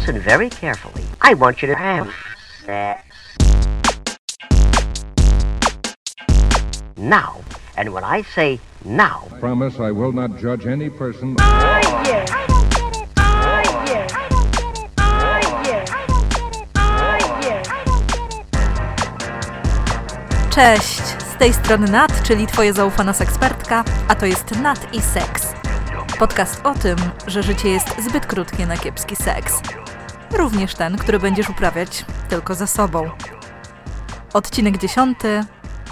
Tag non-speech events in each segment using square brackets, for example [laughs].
listen very carefully. I want you to have sex. Now. And when I say now, Promise I will not judge any person. Cześć! Z tej strony Nat, czyli Twoja zaufana sekspertka, a to jest Nat i Seks. Podcast o tym, że życie jest zbyt krótkie na kiepski seks. Również ten, który będziesz uprawiać tylko ze sobą. Odcinek dziesiąty.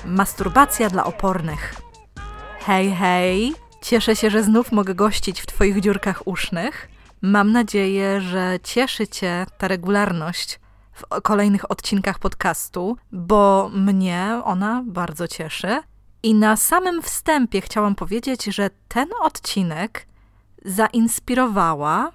Masturbacja dla opornych. Hej, hej! Cieszę się, że znów mogę gościć w Twoich dziurkach usznych. Mam nadzieję, że cieszy Cię ta regularność w kolejnych odcinkach podcastu, bo mnie ona bardzo cieszy. I na samym wstępie chciałam powiedzieć, że ten odcinek zainspirowała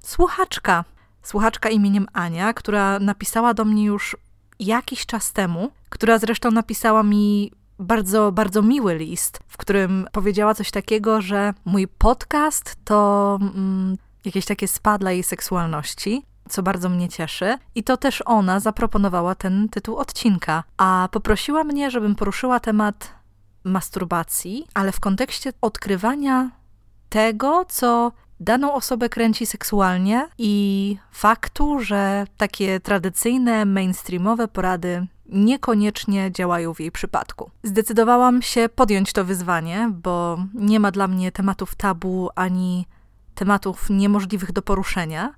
słuchaczka. Słuchaczka imieniem Ania, która napisała do mnie już jakiś czas temu, która zresztą napisała mi bardzo, bardzo miły list, w którym powiedziała coś takiego, że mój podcast to mm, jakieś takie spa dla jej seksualności, co bardzo mnie cieszy. I to też ona zaproponowała ten tytuł odcinka, a poprosiła mnie, żebym poruszyła temat masturbacji, ale w kontekście odkrywania tego, co daną osobę kręci seksualnie i faktu, że takie tradycyjne, mainstreamowe porady niekoniecznie działają w jej przypadku. Zdecydowałam się podjąć to wyzwanie, bo nie ma dla mnie tematów tabu ani tematów niemożliwych do poruszenia.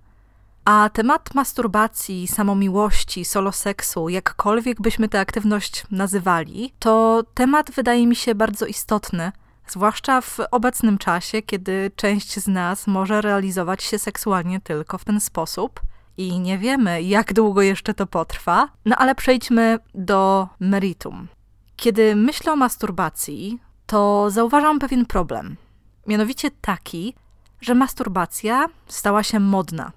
A temat masturbacji, samomiłości, soloseksu, jakkolwiek byśmy tę aktywność nazywali, to temat wydaje mi się bardzo istotny, zwłaszcza w obecnym czasie, kiedy część z nas może realizować się seksualnie tylko w ten sposób i nie wiemy, jak długo jeszcze to potrwa. No ale przejdźmy do meritum. Kiedy myślę o masturbacji, to zauważam pewien problem. Mianowicie taki, że masturbacja stała się modna.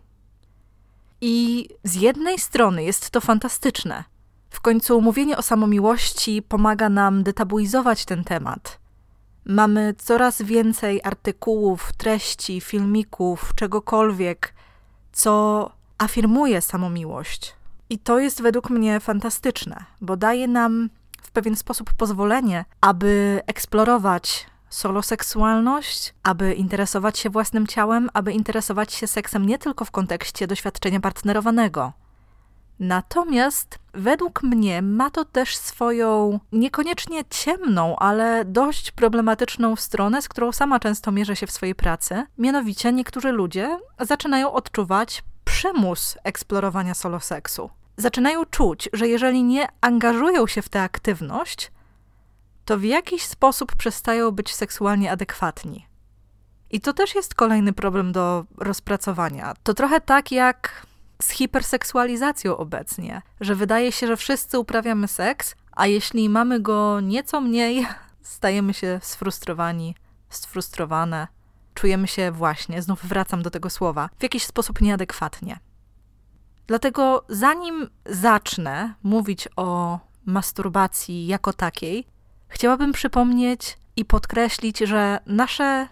I z jednej strony jest to fantastyczne. W końcu mówienie o samomiłości pomaga nam detabuizować ten temat. Mamy coraz więcej artykułów, treści, filmików, czegokolwiek, co afirmuje samomiłość. I to jest według mnie fantastyczne, bo daje nam w pewien sposób pozwolenie, aby eksplorować soloseksualność, aby interesować się własnym ciałem, aby interesować się seksem nie tylko w kontekście doświadczenia partnerowanego. Natomiast według mnie ma to też swoją niekoniecznie ciemną, ale dość problematyczną stronę, z którą sama często mierzę się w swojej pracy. Mianowicie niektórzy ludzie zaczynają odczuwać przymus eksplorowania soloseksu. Zaczynają czuć, że jeżeli nie angażują się w tę aktywność, to w jakiś sposób przestają być seksualnie adekwatni. I to też jest kolejny problem do rozpracowania. To trochę tak jak z hiperseksualizacją obecnie, że wydaje się, że wszyscy uprawiamy seks, a jeśli mamy go nieco mniej, [laughs] stajemy się sfrustrowani, sfrustrowane, czujemy się właśnie, znów wracam do tego słowa, w jakiś sposób nieadekwatnie. Dlatego zanim zacznę mówić o masturbacji jako takiej, chciałabym przypomnieć i podkreślić, że nasze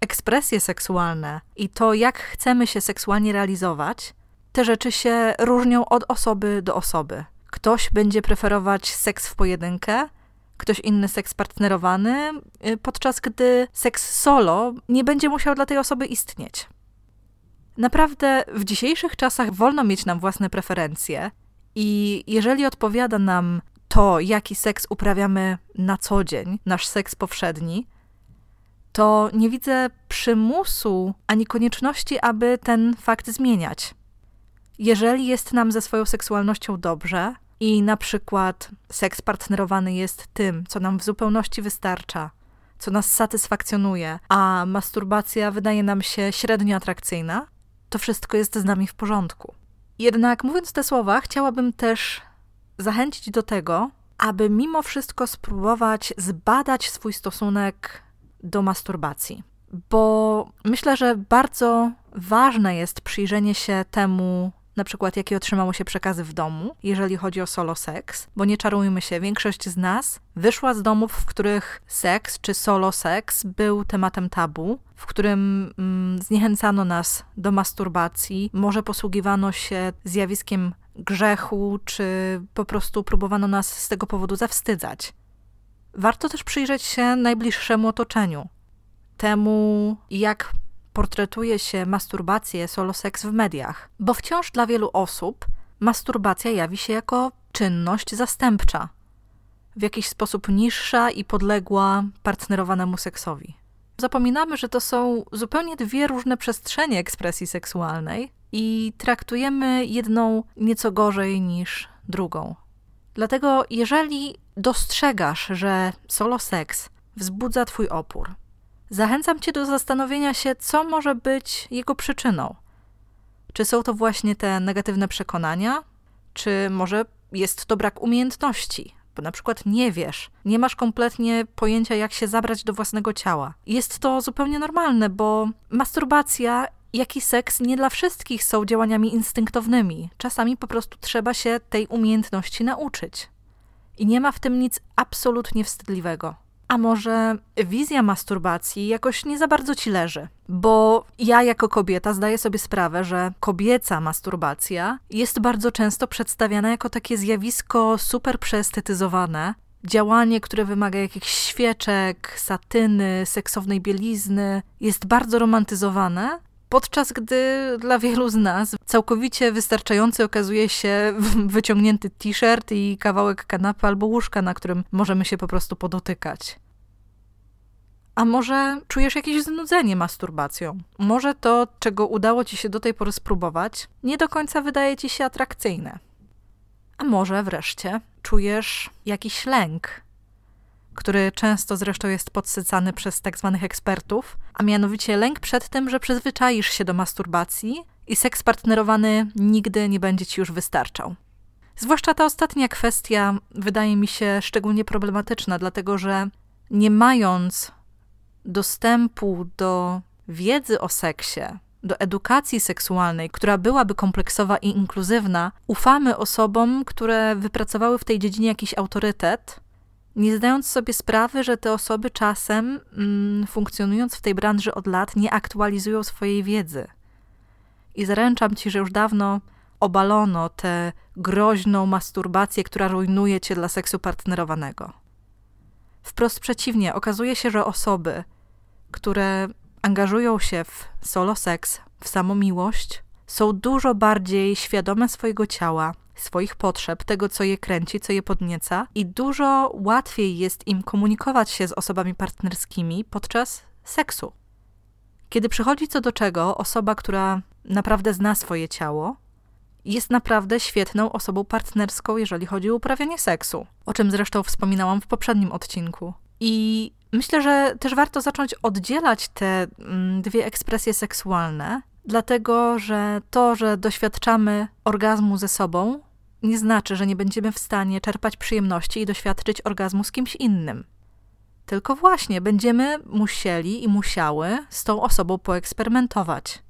ekspresje seksualne i to, jak chcemy się seksualnie realizować, te rzeczy się różnią od osoby do osoby. Ktoś będzie preferować seks w pojedynkę, ktoś inny seks partnerowany, y, podczas gdy seks solo nie będzie musiał dla tej osoby istnieć. Naprawdę w dzisiejszych czasach wolno mieć nam własne preferencje i jeżeli odpowiada nam to, jaki seks uprawiamy na co dzień, nasz seks powszedni, to nie widzę przymusu ani konieczności, aby ten fakt zmieniać. Jeżeli jest nam ze swoją seksualnością dobrze i na przykład seks partnerowany jest tym, co nam w zupełności wystarcza, co nas satysfakcjonuje, a masturbacja wydaje nam się średnio atrakcyjna, to wszystko jest z nami w porządku. Jednak mówiąc te słowa, chciałabym też zachęcić do tego, aby mimo wszystko spróbować zbadać swój stosunek do masturbacji. Bo myślę, że bardzo ważne jest przyjrzenie się temu, na przykład jakie otrzymało się przekazy w domu, jeżeli chodzi o solo seks, bo nie czarujmy się, większość z nas wyszła z domów, w których seks czy solo seks był tematem tabu, w którym mm, zniechęcano nas do masturbacji, może posługiwano się zjawiskiem grzechu, czy po prostu próbowano nas z tego powodu zawstydzać. Warto też przyjrzeć się najbliższemu otoczeniu, temu, jak portretuje się masturbację, solo seks w mediach, bo wciąż dla wielu osób masturbacja jawi się jako czynność zastępcza, w jakiś sposób niższa i podległa partnerowanemu seksowi. Zapominamy, że to są zupełnie dwie różne przestrzenie ekspresji seksualnej i traktujemy jedną nieco gorzej niż drugą. Dlatego, jeżeli dostrzegasz, że solo seks wzbudza Twój opór, zachęcam Cię do zastanowienia się, co może być jego przyczyną. Czy są to właśnie te negatywne przekonania, czy może jest to brak umiejętności, bo na przykład nie wiesz, nie masz kompletnie pojęcia, jak się zabrać do własnego ciała. Jest to zupełnie normalne, bo masturbacja jak i seks nie dla wszystkich są działaniami instynktownymi. Czasami po prostu trzeba się tej umiejętności nauczyć. I nie ma w tym nic absolutnie wstydliwego. A może wizja masturbacji jakoś nie za bardzo ci leży? Bo ja jako kobieta zdaję sobie sprawę, że kobieca masturbacja jest bardzo często przedstawiana jako takie zjawisko super przeestetyzowane, działanie, które wymaga jakichś świeczek, satyny, seksownej bielizny, jest bardzo romantyzowane, podczas gdy dla wielu z nas całkowicie wystarczający okazuje się wyciągnięty t-shirt i kawałek kanapy albo łóżka, na którym możemy się po prostu podotykać. A może czujesz jakieś znudzenie masturbacją? Może to, czego udało ci się do tej pory spróbować, nie do końca wydaje ci się atrakcyjne? A może wreszcie czujesz jakiś lęk który często zresztą jest podsycany przez tak zwanych ekspertów, a mianowicie lęk przed tym, że przyzwyczaisz się do masturbacji i seks partnerowany nigdy nie będzie ci już wystarczał. Zwłaszcza ta ostatnia kwestia wydaje mi się szczególnie problematyczna, dlatego że nie mając dostępu do wiedzy o seksie, do edukacji seksualnej, która byłaby kompleksowa i inkluzywna, ufamy osobom, które wypracowały w tej dziedzinie jakiś autorytet nie zdając sobie sprawy, że te osoby czasem, mm, funkcjonując w tej branży od lat, nie aktualizują swojej wiedzy. I zaręczam ci, że już dawno obalono tę groźną masturbację, która rujnuje cię dla seksu partnerowanego. Wprost przeciwnie, okazuje się, że osoby, które angażują się w solo seks, w samomiłość, są dużo bardziej świadome swojego ciała, swoich potrzeb, tego, co je kręci, co je podnieca, i dużo łatwiej jest im komunikować się z osobami partnerskimi podczas seksu. Kiedy przychodzi co do czego, osoba, która naprawdę zna swoje ciało, jest naprawdę świetną osobą partnerską, jeżeli chodzi o uprawianie seksu, o czym zresztą wspominałam w poprzednim odcinku. I myślę, że też warto zacząć oddzielać te mm, dwie ekspresje seksualne, dlatego że to, że doświadczamy orgazmu ze sobą, nie znaczy, że nie będziemy w stanie czerpać przyjemności i doświadczyć orgazmu z kimś innym. Tylko właśnie będziemy musieli i musiały z tą osobą poeksperymentować,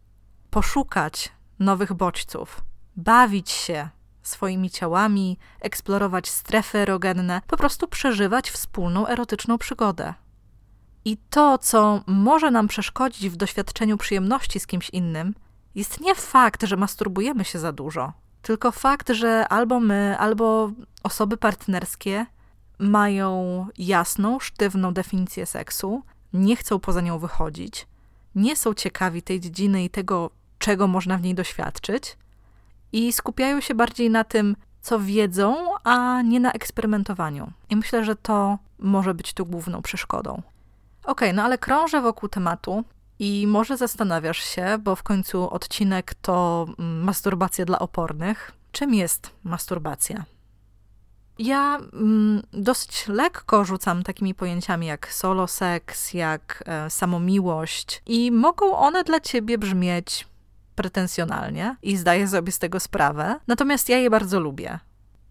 poszukać nowych bodźców, bawić się swoimi ciałami, eksplorować strefy erogenne, po prostu przeżywać wspólną erotyczną przygodę. I to, co może nam przeszkodzić w doświadczeniu przyjemności z kimś innym, jest nie fakt, że masturbujemy się za dużo, tylko fakt, że albo my, albo osoby partnerskie mają jasną, sztywną definicję seksu, nie chcą poza nią wychodzić, nie są ciekawi tej dziedziny i tego, czego można w niej doświadczyć, i skupiają się bardziej na tym, co wiedzą, a nie na eksperymentowaniu. I myślę, że to może być tu główną przeszkodą. Okay, no ale krążę wokół tematu i może zastanawiasz się, bo w końcu odcinek to mm, masturbacja dla opornych. Czym jest masturbacja? Ja mm, dosyć lekko rzucam takimi pojęciami jak solo seks, jak e, samomiłość, i mogą one dla ciebie brzmieć pretensjonalnie i zdaję sobie z tego sprawę. Natomiast ja je bardzo lubię.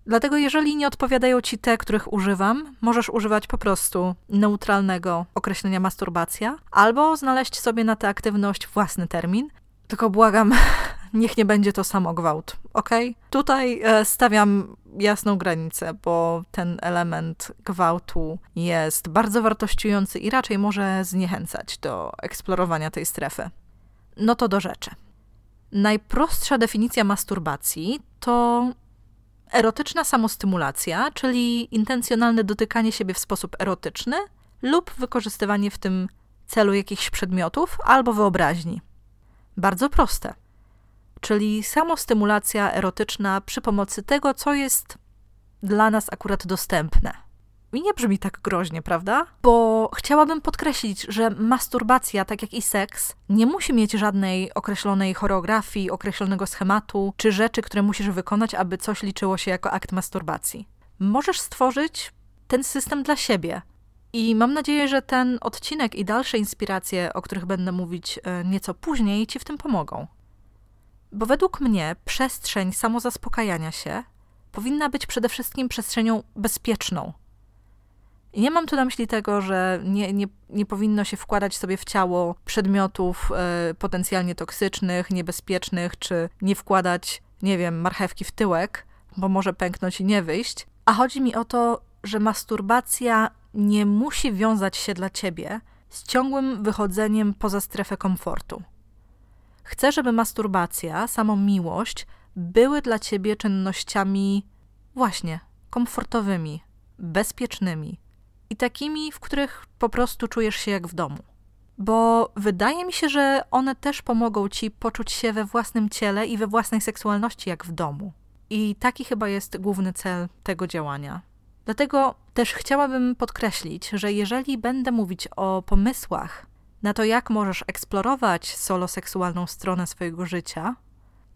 Dlatego, jeżeli nie odpowiadają ci te, których używam, możesz używać po prostu neutralnego określenia masturbacja, albo znaleźć sobie na tę aktywność własny termin. Tylko błagam, [laughs] niech nie będzie to samo gwałt, ok? Tutaj e, stawiam jasną granicę, bo ten element gwałtu jest bardzo wartościujący i raczej może zniechęcać do eksplorowania tej strefy. No to do rzeczy. Najprostsza definicja masturbacji to erotyczna samostymulacja, czyli intencjonalne dotykanie siebie w sposób erotyczny lub wykorzystywanie w tym celu jakichś przedmiotów albo wyobraźni. Bardzo proste. Czyli samostymulacja erotyczna przy pomocy tego, co jest dla nas akurat dostępne. I nie brzmi tak groźnie, prawda? Bo chciałabym podkreślić, że masturbacja, tak jak i seks, nie musi mieć żadnej określonej choreografii, określonego schematu czy rzeczy, które musisz wykonać, aby coś liczyło się jako akt masturbacji. Możesz stworzyć ten system dla siebie. I mam nadzieję, że ten odcinek i dalsze inspiracje, o których będę mówić e, nieco później, Ci w tym pomogą. Bo według mnie przestrzeń samozaspokajania się powinna być przede wszystkim przestrzenią bezpieczną. Nie mam tu na myśli tego, że nie, nie, nie powinno się wkładać sobie w ciało przedmiotów y, potencjalnie toksycznych, niebezpiecznych, czy nie wkładać, nie wiem, marchewki w tyłek, bo może pęknąć i nie wyjść. A chodzi mi o to, że masturbacja nie musi wiązać się dla ciebie z ciągłym wychodzeniem poza strefę komfortu. Chcę, żeby masturbacja, samą miłość były dla ciebie czynnościami właśnie komfortowymi, bezpiecznymi i takimi, w których po prostu czujesz się jak w domu. Bo wydaje mi się, że one też pomogą ci poczuć się we własnym ciele i we własnej seksualności jak w domu. I taki chyba jest główny cel tego działania. Dlatego też chciałabym podkreślić, że jeżeli będę mówić o pomysłach na to, jak możesz eksplorować soloseksualną stronę swojego życia,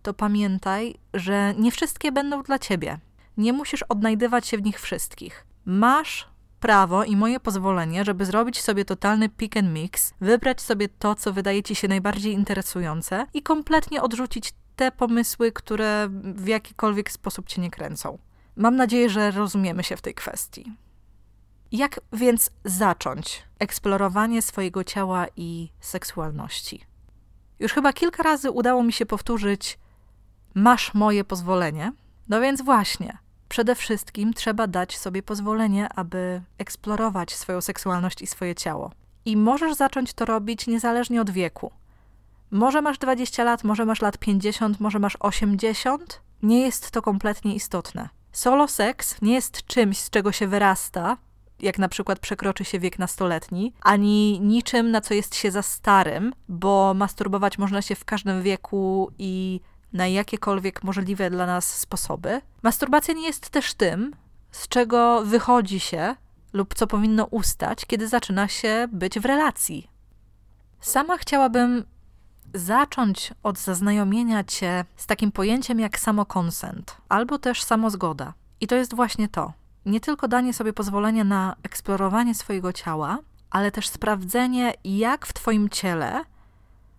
to pamiętaj, że nie wszystkie będą dla ciebie. Nie musisz odnajdywać się w nich wszystkich. Masz prawo i moje pozwolenie, żeby zrobić sobie totalny pick and mix, wybrać sobie to, co wydaje ci się najbardziej interesujące i kompletnie odrzucić te pomysły, które w jakikolwiek sposób cię nie kręcą. Mam nadzieję, że rozumiemy się w tej kwestii. Jak więc zacząć eksplorowanie swojego ciała i seksualności? Już chyba kilka razy udało mi się powtórzyć: Masz moje pozwolenie. No więc właśnie, przede wszystkim trzeba dać sobie pozwolenie, aby eksplorować swoją seksualność i swoje ciało. I możesz zacząć to robić niezależnie od wieku. Może masz 20 lat, może masz lat 50, może masz 80. Nie jest to kompletnie istotne. Solo seks nie jest czymś, z czego się wyrasta, jak na przykład przekroczy się wiek nastoletni, ani niczym, na co jest się za starym, bo masturbować można się w każdym wieku i na jakiekolwiek możliwe dla nas sposoby. Masturbacja nie jest też tym, z czego wychodzi się lub co powinno ustać, kiedy zaczyna się być w relacji. Sama chciałabym zacząć od zaznajomienia cię z takim pojęciem jak samokonsent albo też samozgoda. I to jest właśnie to. Nie tylko danie sobie pozwolenia na eksplorowanie swojego ciała, ale też sprawdzenie, jak w Twoim ciele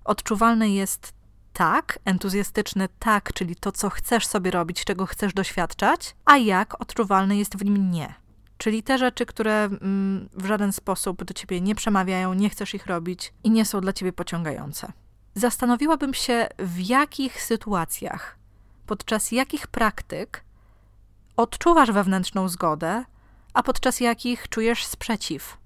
odczuwalne jest tak, entuzjastyczne tak, czyli to, co chcesz sobie robić, czego chcesz doświadczać, a jak odczuwalne jest w nim nie. Czyli te rzeczy, które mm, w żaden sposób do ciebie nie przemawiają, nie chcesz ich robić i nie są dla ciebie pociągające. Zastanowiłabym się, w jakich sytuacjach, podczas jakich praktyk odczuwasz wewnętrzną zgodę, a podczas jakich czujesz sprzeciw.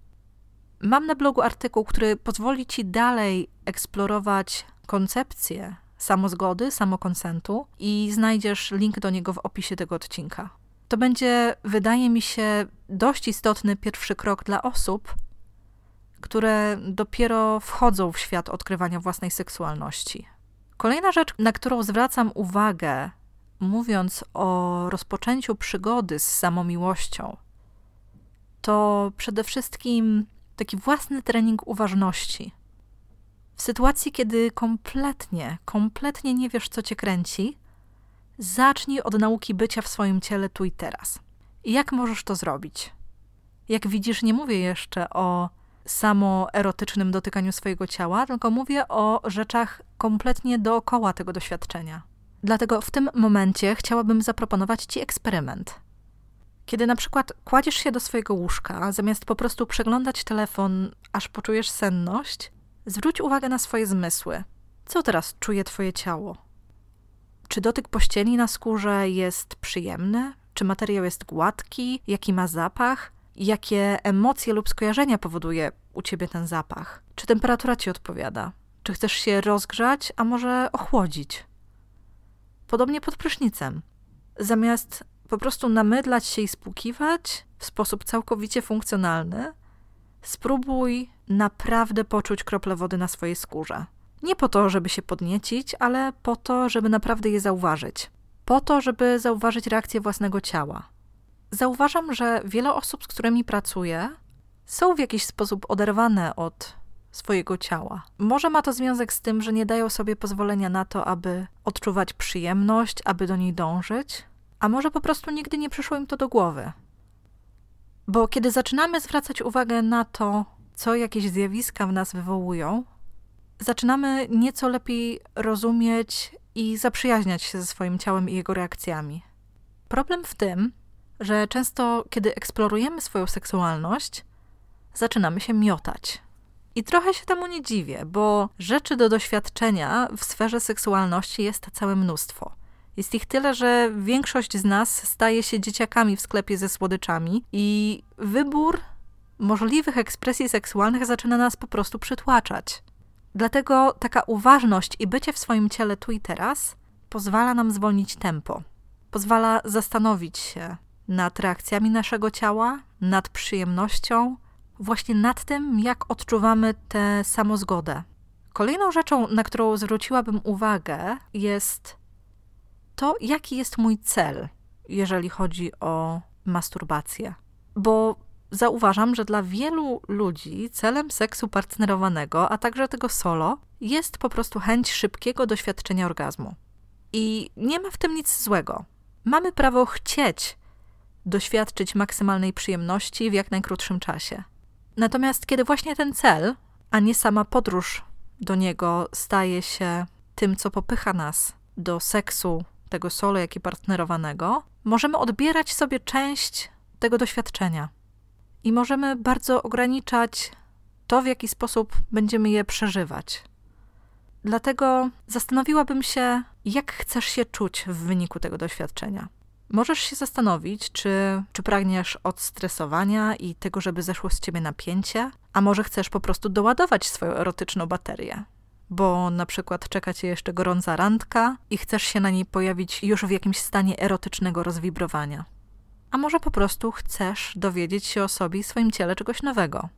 Mam na blogu artykuł, który pozwoli ci dalej eksplorować koncepcję samozgody, samokonsentu i znajdziesz link do niego w opisie tego odcinka. To będzie, wydaje mi się, dość istotny pierwszy krok dla osób, które dopiero wchodzą w świat odkrywania własnej seksualności. Kolejna rzecz, na którą zwracam uwagę, mówiąc o rozpoczęciu przygody z samomiłością, to przede wszystkim taki własny trening uważności. W sytuacji, kiedy kompletnie, kompletnie nie wiesz, co cię kręci, zacznij od nauki bycia w swoim ciele tu i teraz. I jak możesz to zrobić? Jak widzisz, nie mówię jeszcze o samo erotycznym dotykaniu swojego ciała, tylko mówię o rzeczach kompletnie dookoła tego doświadczenia. Dlatego w tym momencie chciałabym zaproponować Ci eksperyment. Kiedy na przykład kładziesz się do swojego łóżka, zamiast po prostu przeglądać telefon, aż poczujesz senność, zwróć uwagę na swoje zmysły. Co teraz czuje Twoje ciało? czy dotyk pościeli na skórze jest przyjemny, czy materiał jest gładki, jaki ma zapach, jakie emocje lub skojarzenia powoduje u ciebie ten zapach, czy temperatura ci odpowiada, czy chcesz się rozgrzać, a może ochłodzić. Podobnie pod prysznicem. Zamiast po prostu namydlać się i spłukiwać w sposób całkowicie funkcjonalny, spróbuj naprawdę poczuć krople wody na swojej skórze. Nie po to, żeby się podniecić, ale po to, żeby naprawdę je zauważyć. Po to, żeby zauważyć reakcję własnego ciała. Zauważam, że wiele osób, z którymi pracuję, są w jakiś sposób oderwane od swojego ciała. Może ma to związek z tym, że nie dają sobie pozwolenia na to, aby odczuwać przyjemność, aby do niej dążyć, a może po prostu nigdy nie przyszło im to do głowy. Bo kiedy zaczynamy zwracać uwagę na to, co jakieś zjawiska w nas wywołują, zaczynamy nieco lepiej rozumieć i zaprzyjaźniać się ze swoim ciałem i jego reakcjami. Problem w tym, że często, kiedy eksplorujemy swoją seksualność, zaczynamy się miotać. I trochę się temu nie dziwię, bo rzeczy do doświadczenia w sferze seksualności jest całe mnóstwo. Jest ich tyle, że większość z nas staje się dzieciakami w sklepie ze słodyczami i wybór możliwych ekspresji seksualnych zaczyna nas po prostu przytłaczać. Dlatego taka uważność i bycie w swoim ciele tu i teraz pozwala nam zwolnić tempo. Pozwala zastanowić się nad reakcjami naszego ciała, nad przyjemnością, właśnie nad tym, jak odczuwamy tę samozgodę. Kolejną rzeczą, na którą zwróciłabym uwagę, jest to, jaki jest mój cel, jeżeli chodzi o masturbację. Bo zauważam, że dla wielu ludzi celem seksu partnerowanego, a także tego solo, jest po prostu chęć szybkiego doświadczenia orgazmu. I nie ma w tym nic złego. Mamy prawo chcieć doświadczyć maksymalnej przyjemności w jak najkrótszym czasie. Natomiast kiedy właśnie ten cel, a nie sama podróż do niego staje się tym, co popycha nas do seksu, tego solo, jak i partnerowanego, możemy odbierać sobie część tego doświadczenia i możemy bardzo ograniczać to, w jaki sposób będziemy je przeżywać. Dlatego zastanowiłabym się, jak chcesz się czuć w wyniku tego doświadczenia. Możesz się zastanowić, czy, czy pragniesz odstresowania i tego, żeby zeszło z ciebie napięcie, a może chcesz po prostu doładować swoją erotyczną baterię, bo na przykład czeka cię jeszcze gorąca randka i chcesz się na niej pojawić już w jakimś stanie erotycznego rozwibrowania. A może po prostu chcesz dowiedzieć się o sobie i swoim ciele czegoś nowego,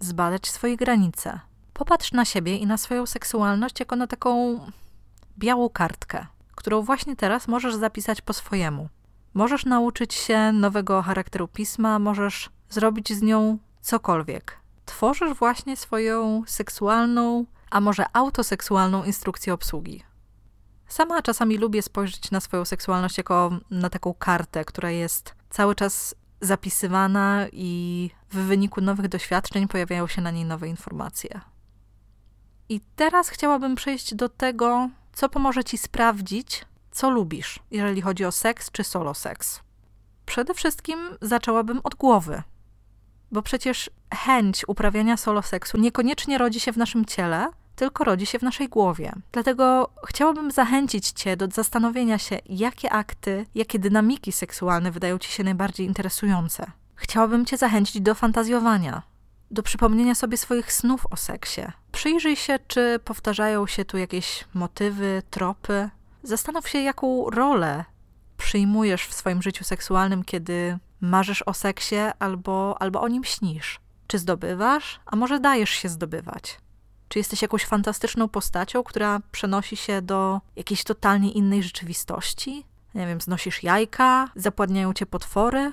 zbadać swoje granice. Popatrz na siebie i na swoją seksualność jako na taką białą kartkę, którą właśnie teraz możesz zapisać po swojemu. Możesz nauczyć się nowego charakteru pisma, możesz zrobić z nią cokolwiek. Tworzysz właśnie swoją seksualną, a może autoseksualną instrukcję obsługi. Sama czasami lubię spojrzeć na swoją seksualność jako na taką kartę, która jest cały czas zapisywana i w wyniku nowych doświadczeń pojawiają się na niej nowe informacje. I teraz chciałabym przejść do tego, co pomoże ci sprawdzić, co lubisz, jeżeli chodzi o seks czy solo seks. Przede wszystkim zaczęłabym od głowy, bo przecież chęć uprawiania solo seksu niekoniecznie rodzi się w naszym ciele, tylko rodzi się w naszej głowie. Dlatego chciałabym zachęcić Cię do zastanowienia się, jakie akty, jakie dynamiki seksualne wydają Ci się najbardziej interesujące. Chciałabym Cię zachęcić do fantazjowania, do przypomnienia sobie swoich snów o seksie. Przyjrzyj się, czy powtarzają się tu jakieś motywy, tropy. Zastanów się, jaką rolę przyjmujesz w swoim życiu seksualnym, kiedy marzysz o seksie albo, albo o nim śnisz. Czy zdobywasz, a może dajesz się zdobywać? Czy jesteś jakąś fantastyczną postacią, która przenosi się do jakiejś totalnie innej rzeczywistości? Nie wiem, znosisz jajka, zapładniają cię potwory?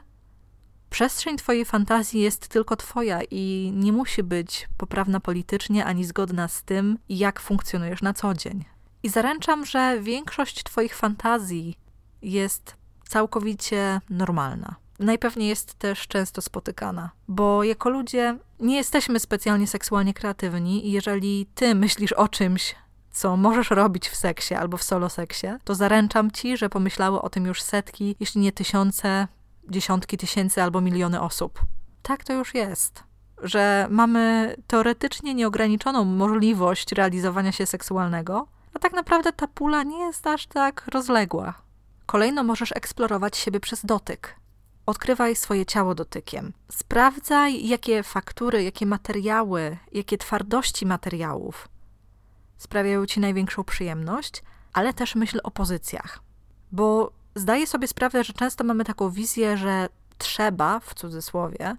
Przestrzeń twojej fantazji jest tylko twoja i nie musi być poprawna politycznie ani zgodna z tym, jak funkcjonujesz na co dzień. I zaręczam, że większość twoich fantazji jest całkowicie normalna najpewniej jest też często spotykana, bo jako ludzie nie jesteśmy specjalnie seksualnie kreatywni i jeżeli ty myślisz o czymś, co możesz robić w seksie albo w solo seksie, to zaręczam ci, że pomyślały o tym już setki, jeśli nie tysiące, dziesiątki tysięcy albo miliony osób. Tak to już jest. Że mamy teoretycznie nieograniczoną możliwość realizowania się seksualnego, a tak naprawdę ta pula nie jest aż tak rozległa. Kolejno możesz eksplorować siebie przez dotyk. Odkrywaj swoje ciało dotykiem. Sprawdzaj, jakie faktury, jakie materiały, jakie twardości materiałów sprawiają ci największą przyjemność, ale też myśl o pozycjach. Bo zdaję sobie sprawę, że często mamy taką wizję, że trzeba, w cudzysłowie,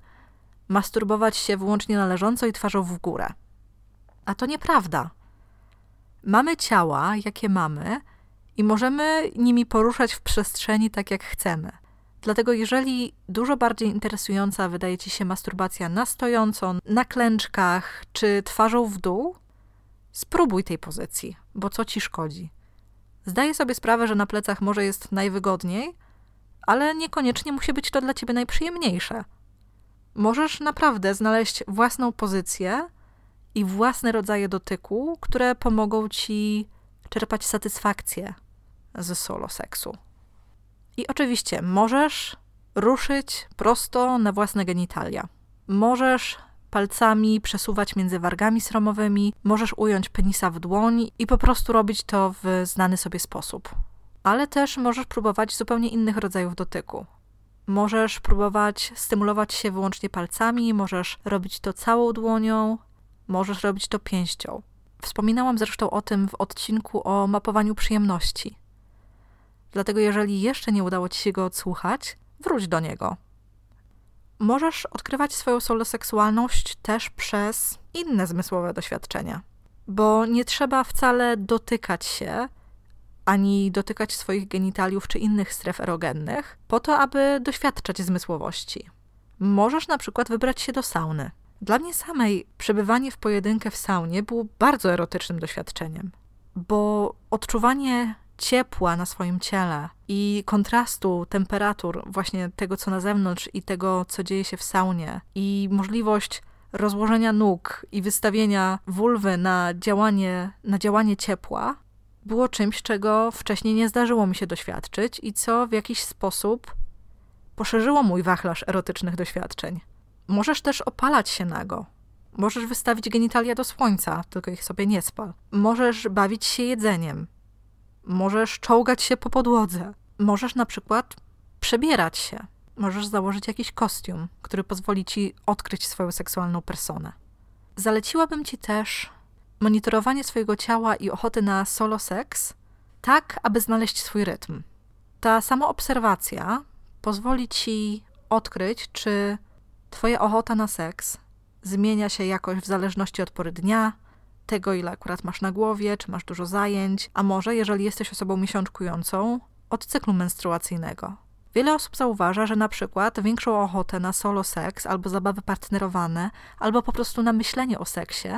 masturbować się wyłącznie należąco i twarzą w górę. A to nieprawda. Mamy ciała, jakie mamy, i możemy nimi poruszać w przestrzeni tak, jak chcemy. Dlatego, jeżeli dużo bardziej interesująca wydaje ci się masturbacja na stojąco, na klęczkach czy twarzą w dół, spróbuj tej pozycji, bo co ci szkodzi? Zdaję sobie sprawę, że na plecach może jest najwygodniej, ale niekoniecznie musi być to dla ciebie najprzyjemniejsze. Możesz naprawdę znaleźć własną pozycję i własne rodzaje dotyku, które pomogą ci czerpać satysfakcję ze solo seksu. I oczywiście możesz ruszyć prosto na własne genitalia. Możesz palcami przesuwać między wargami sromowymi, możesz ująć penisa w dłoń i po prostu robić to w znany sobie sposób. Ale też możesz próbować zupełnie innych rodzajów dotyku. Możesz próbować stymulować się wyłącznie palcami, możesz robić to całą dłonią, możesz robić to pięścią. Wspominałam zresztą o tym w odcinku o mapowaniu przyjemności. Dlatego, jeżeli jeszcze nie udało ci się go odsłuchać, wróć do niego. Możesz odkrywać swoją soloseksualność też przez inne zmysłowe doświadczenia, bo nie trzeba wcale dotykać się ani dotykać swoich genitaliów czy innych stref erogennych, po to, aby doświadczać zmysłowości. Możesz na przykład wybrać się do sauny. Dla mnie samej przebywanie w pojedynkę w saunie było bardzo erotycznym doświadczeniem, bo odczuwanie ciepła na swoim ciele i kontrastu temperatur, właśnie tego, co na zewnątrz i tego, co dzieje się w saunie, i możliwość rozłożenia nóg i wystawienia wulwy na działanie, na działanie ciepła, było czymś, czego wcześniej nie zdarzyło mi się doświadczyć i co w jakiś sposób poszerzyło mój wachlarz erotycznych doświadczeń. Możesz też opalać się nago. Możesz wystawić genitalia do słońca, tylko ich sobie nie spal. Możesz bawić się jedzeniem. Możesz czołgać się po podłodze. Możesz na przykład przebierać się. Możesz założyć jakiś kostium, który pozwoli ci odkryć swoją seksualną personę. Zaleciłabym ci też monitorowanie swojego ciała i ochoty na solo seks, tak aby znaleźć swój rytm. Ta sama obserwacja pozwoli ci odkryć, czy twoja ochota na seks zmienia się jakoś w zależności od pory dnia, tego, ile akurat masz na głowie, czy masz dużo zajęć, a może, jeżeli jesteś osobą miesiączkującą, od cyklu menstruacyjnego. Wiele osób zauważa, że na przykład większą ochotę na solo seks albo zabawy partnerowane, albo po prostu na myślenie o seksie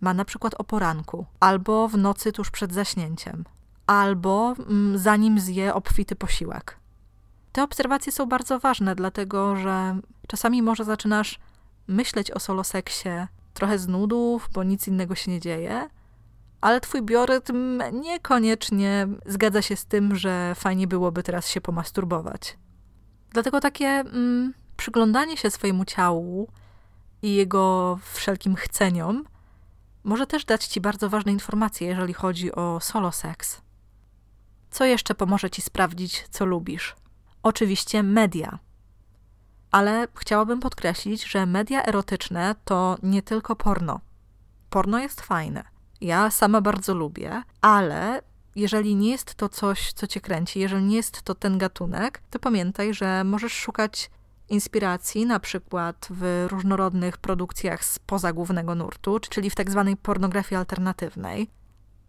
ma na przykład o poranku, albo w nocy tuż przed zaśnięciem, albo mm, zanim zje obfity posiłek. Te obserwacje są bardzo ważne, dlatego że czasami może zaczynasz myśleć o solo seksie trochę z nudów, bo nic innego się nie dzieje, ale twój biorytm niekoniecznie zgadza się z tym, że fajnie byłoby teraz się pomasturbować. Dlatego takie mm, przyglądanie się swojemu ciału i jego wszelkim chceniom może też dać ci bardzo ważne informacje, jeżeli chodzi o solo seks. Co jeszcze pomoże ci sprawdzić, co lubisz? Oczywiście media ale chciałabym podkreślić, że media erotyczne to nie tylko porno. Porno jest fajne. Ja sama bardzo lubię, ale jeżeli nie jest to coś, co cię kręci, jeżeli nie jest to ten gatunek, to pamiętaj, że możesz szukać inspiracji na przykład w różnorodnych produkcjach spoza głównego nurtu, czyli w tak zwanej pornografii alternatywnej.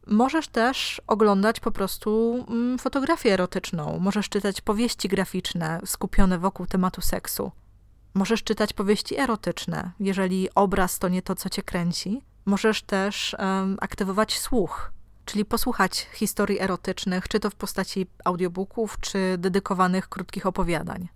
Możesz też oglądać po prostu mm, fotografię erotyczną, możesz czytać powieści graficzne skupione wokół tematu seksu. Możesz czytać powieści erotyczne, jeżeli obraz to nie to, co cię kręci. Możesz też um, aktywować słuch, czyli posłuchać historii erotycznych, czy to w postaci audiobooków, czy dedykowanych krótkich opowiadań.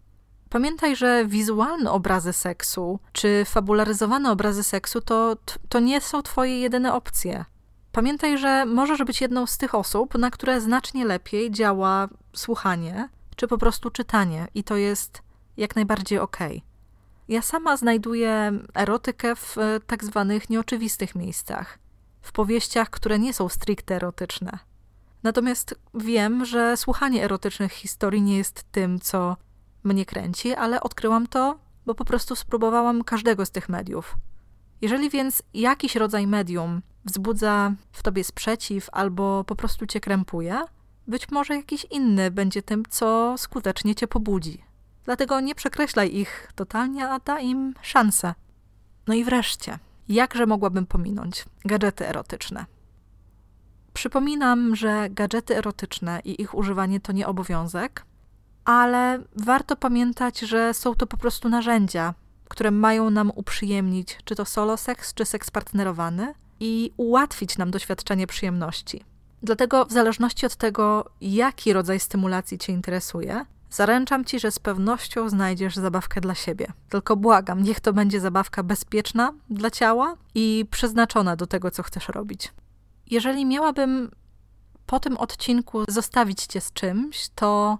Pamiętaj, że wizualne obrazy seksu, czy fabularyzowane obrazy seksu to, to nie są twoje jedyne opcje. Pamiętaj, że możesz być jedną z tych osób, na które znacznie lepiej działa słuchanie, czy po prostu czytanie, i to jest jak najbardziej. Okay. Ja sama znajduję erotykę w tak zwanych nieoczywistych miejscach, w powieściach, które nie są stricte erotyczne. Natomiast wiem, że słuchanie erotycznych historii nie jest tym, co mnie kręci, ale odkryłam to, bo po prostu spróbowałam każdego z tych mediów. Jeżeli więc jakiś rodzaj medium wzbudza w tobie sprzeciw albo po prostu cię krępuje, być może jakiś inny będzie tym, co skutecznie cię pobudzi. Dlatego nie przekreślaj ich totalnie, a da im szansę. No i wreszcie, jakże mogłabym pominąć gadżety erotyczne? Przypominam, że gadżety erotyczne i ich używanie to nie obowiązek, ale warto pamiętać, że są to po prostu narzędzia, które mają nam uprzyjemnić czy to solo seks, czy seks partnerowany i ułatwić nam doświadczenie przyjemności. Dlatego, w zależności od tego, jaki rodzaj stymulacji Cię interesuje, zaręczam Ci, że z pewnością znajdziesz zabawkę dla siebie. Tylko błagam, niech to będzie zabawka bezpieczna dla ciała i przeznaczona do tego, co chcesz robić. Jeżeli miałabym po tym odcinku zostawić Cię z czymś, to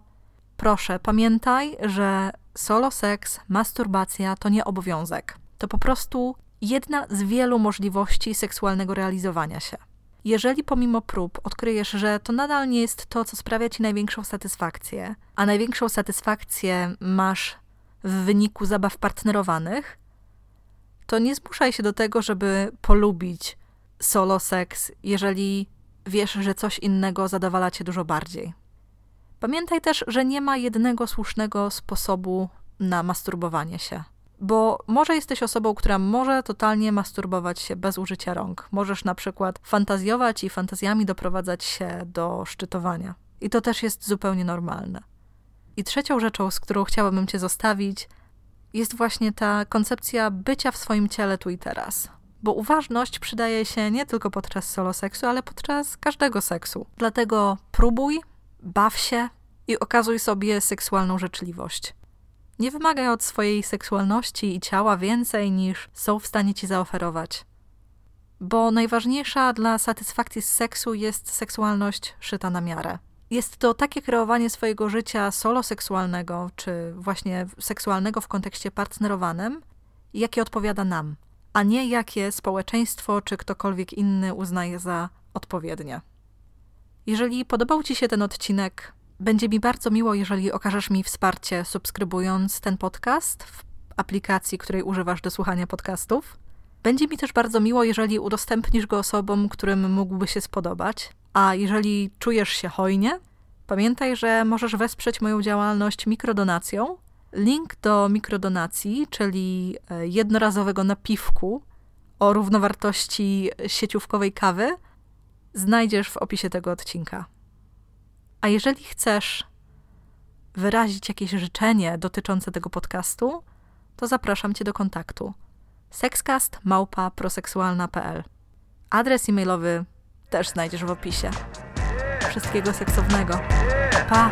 proszę, pamiętaj, że solo seks, masturbacja to nie obowiązek. To po prostu jedna z wielu możliwości seksualnego realizowania się. Jeżeli pomimo prób odkryjesz, że to nadal nie jest to, co sprawia ci największą satysfakcję, a największą satysfakcję masz w wyniku zabaw partnerowanych, to nie zmuszaj się do tego, żeby polubić solo seks, jeżeli wiesz, że coś innego zadowala cię dużo bardziej. Pamiętaj też, że nie ma jednego słusznego sposobu na masturbowanie się. Bo może jesteś osobą, która może totalnie masturbować się bez użycia rąk. Możesz na przykład fantazjować i fantazjami doprowadzać się do szczytowania. I to też jest zupełnie normalne. I trzecią rzeczą, z którą chciałabym Cię zostawić, jest właśnie ta koncepcja bycia w swoim ciele tu i teraz. Bo uważność przydaje się nie tylko podczas solo seksu, ale podczas każdego seksu. Dlatego próbuj, baw się i okazuj sobie seksualną życzliwość. Nie wymagaj od swojej seksualności i ciała więcej niż są w stanie ci zaoferować. Bo najważniejsza dla satysfakcji z seksu jest seksualność szyta na miarę. Jest to takie kreowanie swojego życia solo seksualnego, czy właśnie seksualnego w kontekście partnerowanym, jakie odpowiada nam, a nie jakie społeczeństwo czy ktokolwiek inny uznaje za odpowiednie. Jeżeli podobał Ci się ten odcinek, będzie mi bardzo miło, jeżeli okażesz mi wsparcie, subskrybując ten podcast w aplikacji, której używasz do słuchania podcastów. Będzie mi też bardzo miło, jeżeli udostępnisz go osobom, którym mógłby się spodobać. A jeżeli czujesz się hojnie, pamiętaj, że możesz wesprzeć moją działalność mikrodonacją. Link do mikrodonacji, czyli e, jednorazowego napiwku o równowartości sieciówkowej kawy, znajdziesz w opisie tego odcinka. A jeżeli chcesz wyrazić jakieś życzenie dotyczące tego podcastu, to zapraszam Cię do kontaktu sexcast.proseksualna.pl Adres e-mailowy też znajdziesz w opisie. Wszystkiego seksownego. Pa!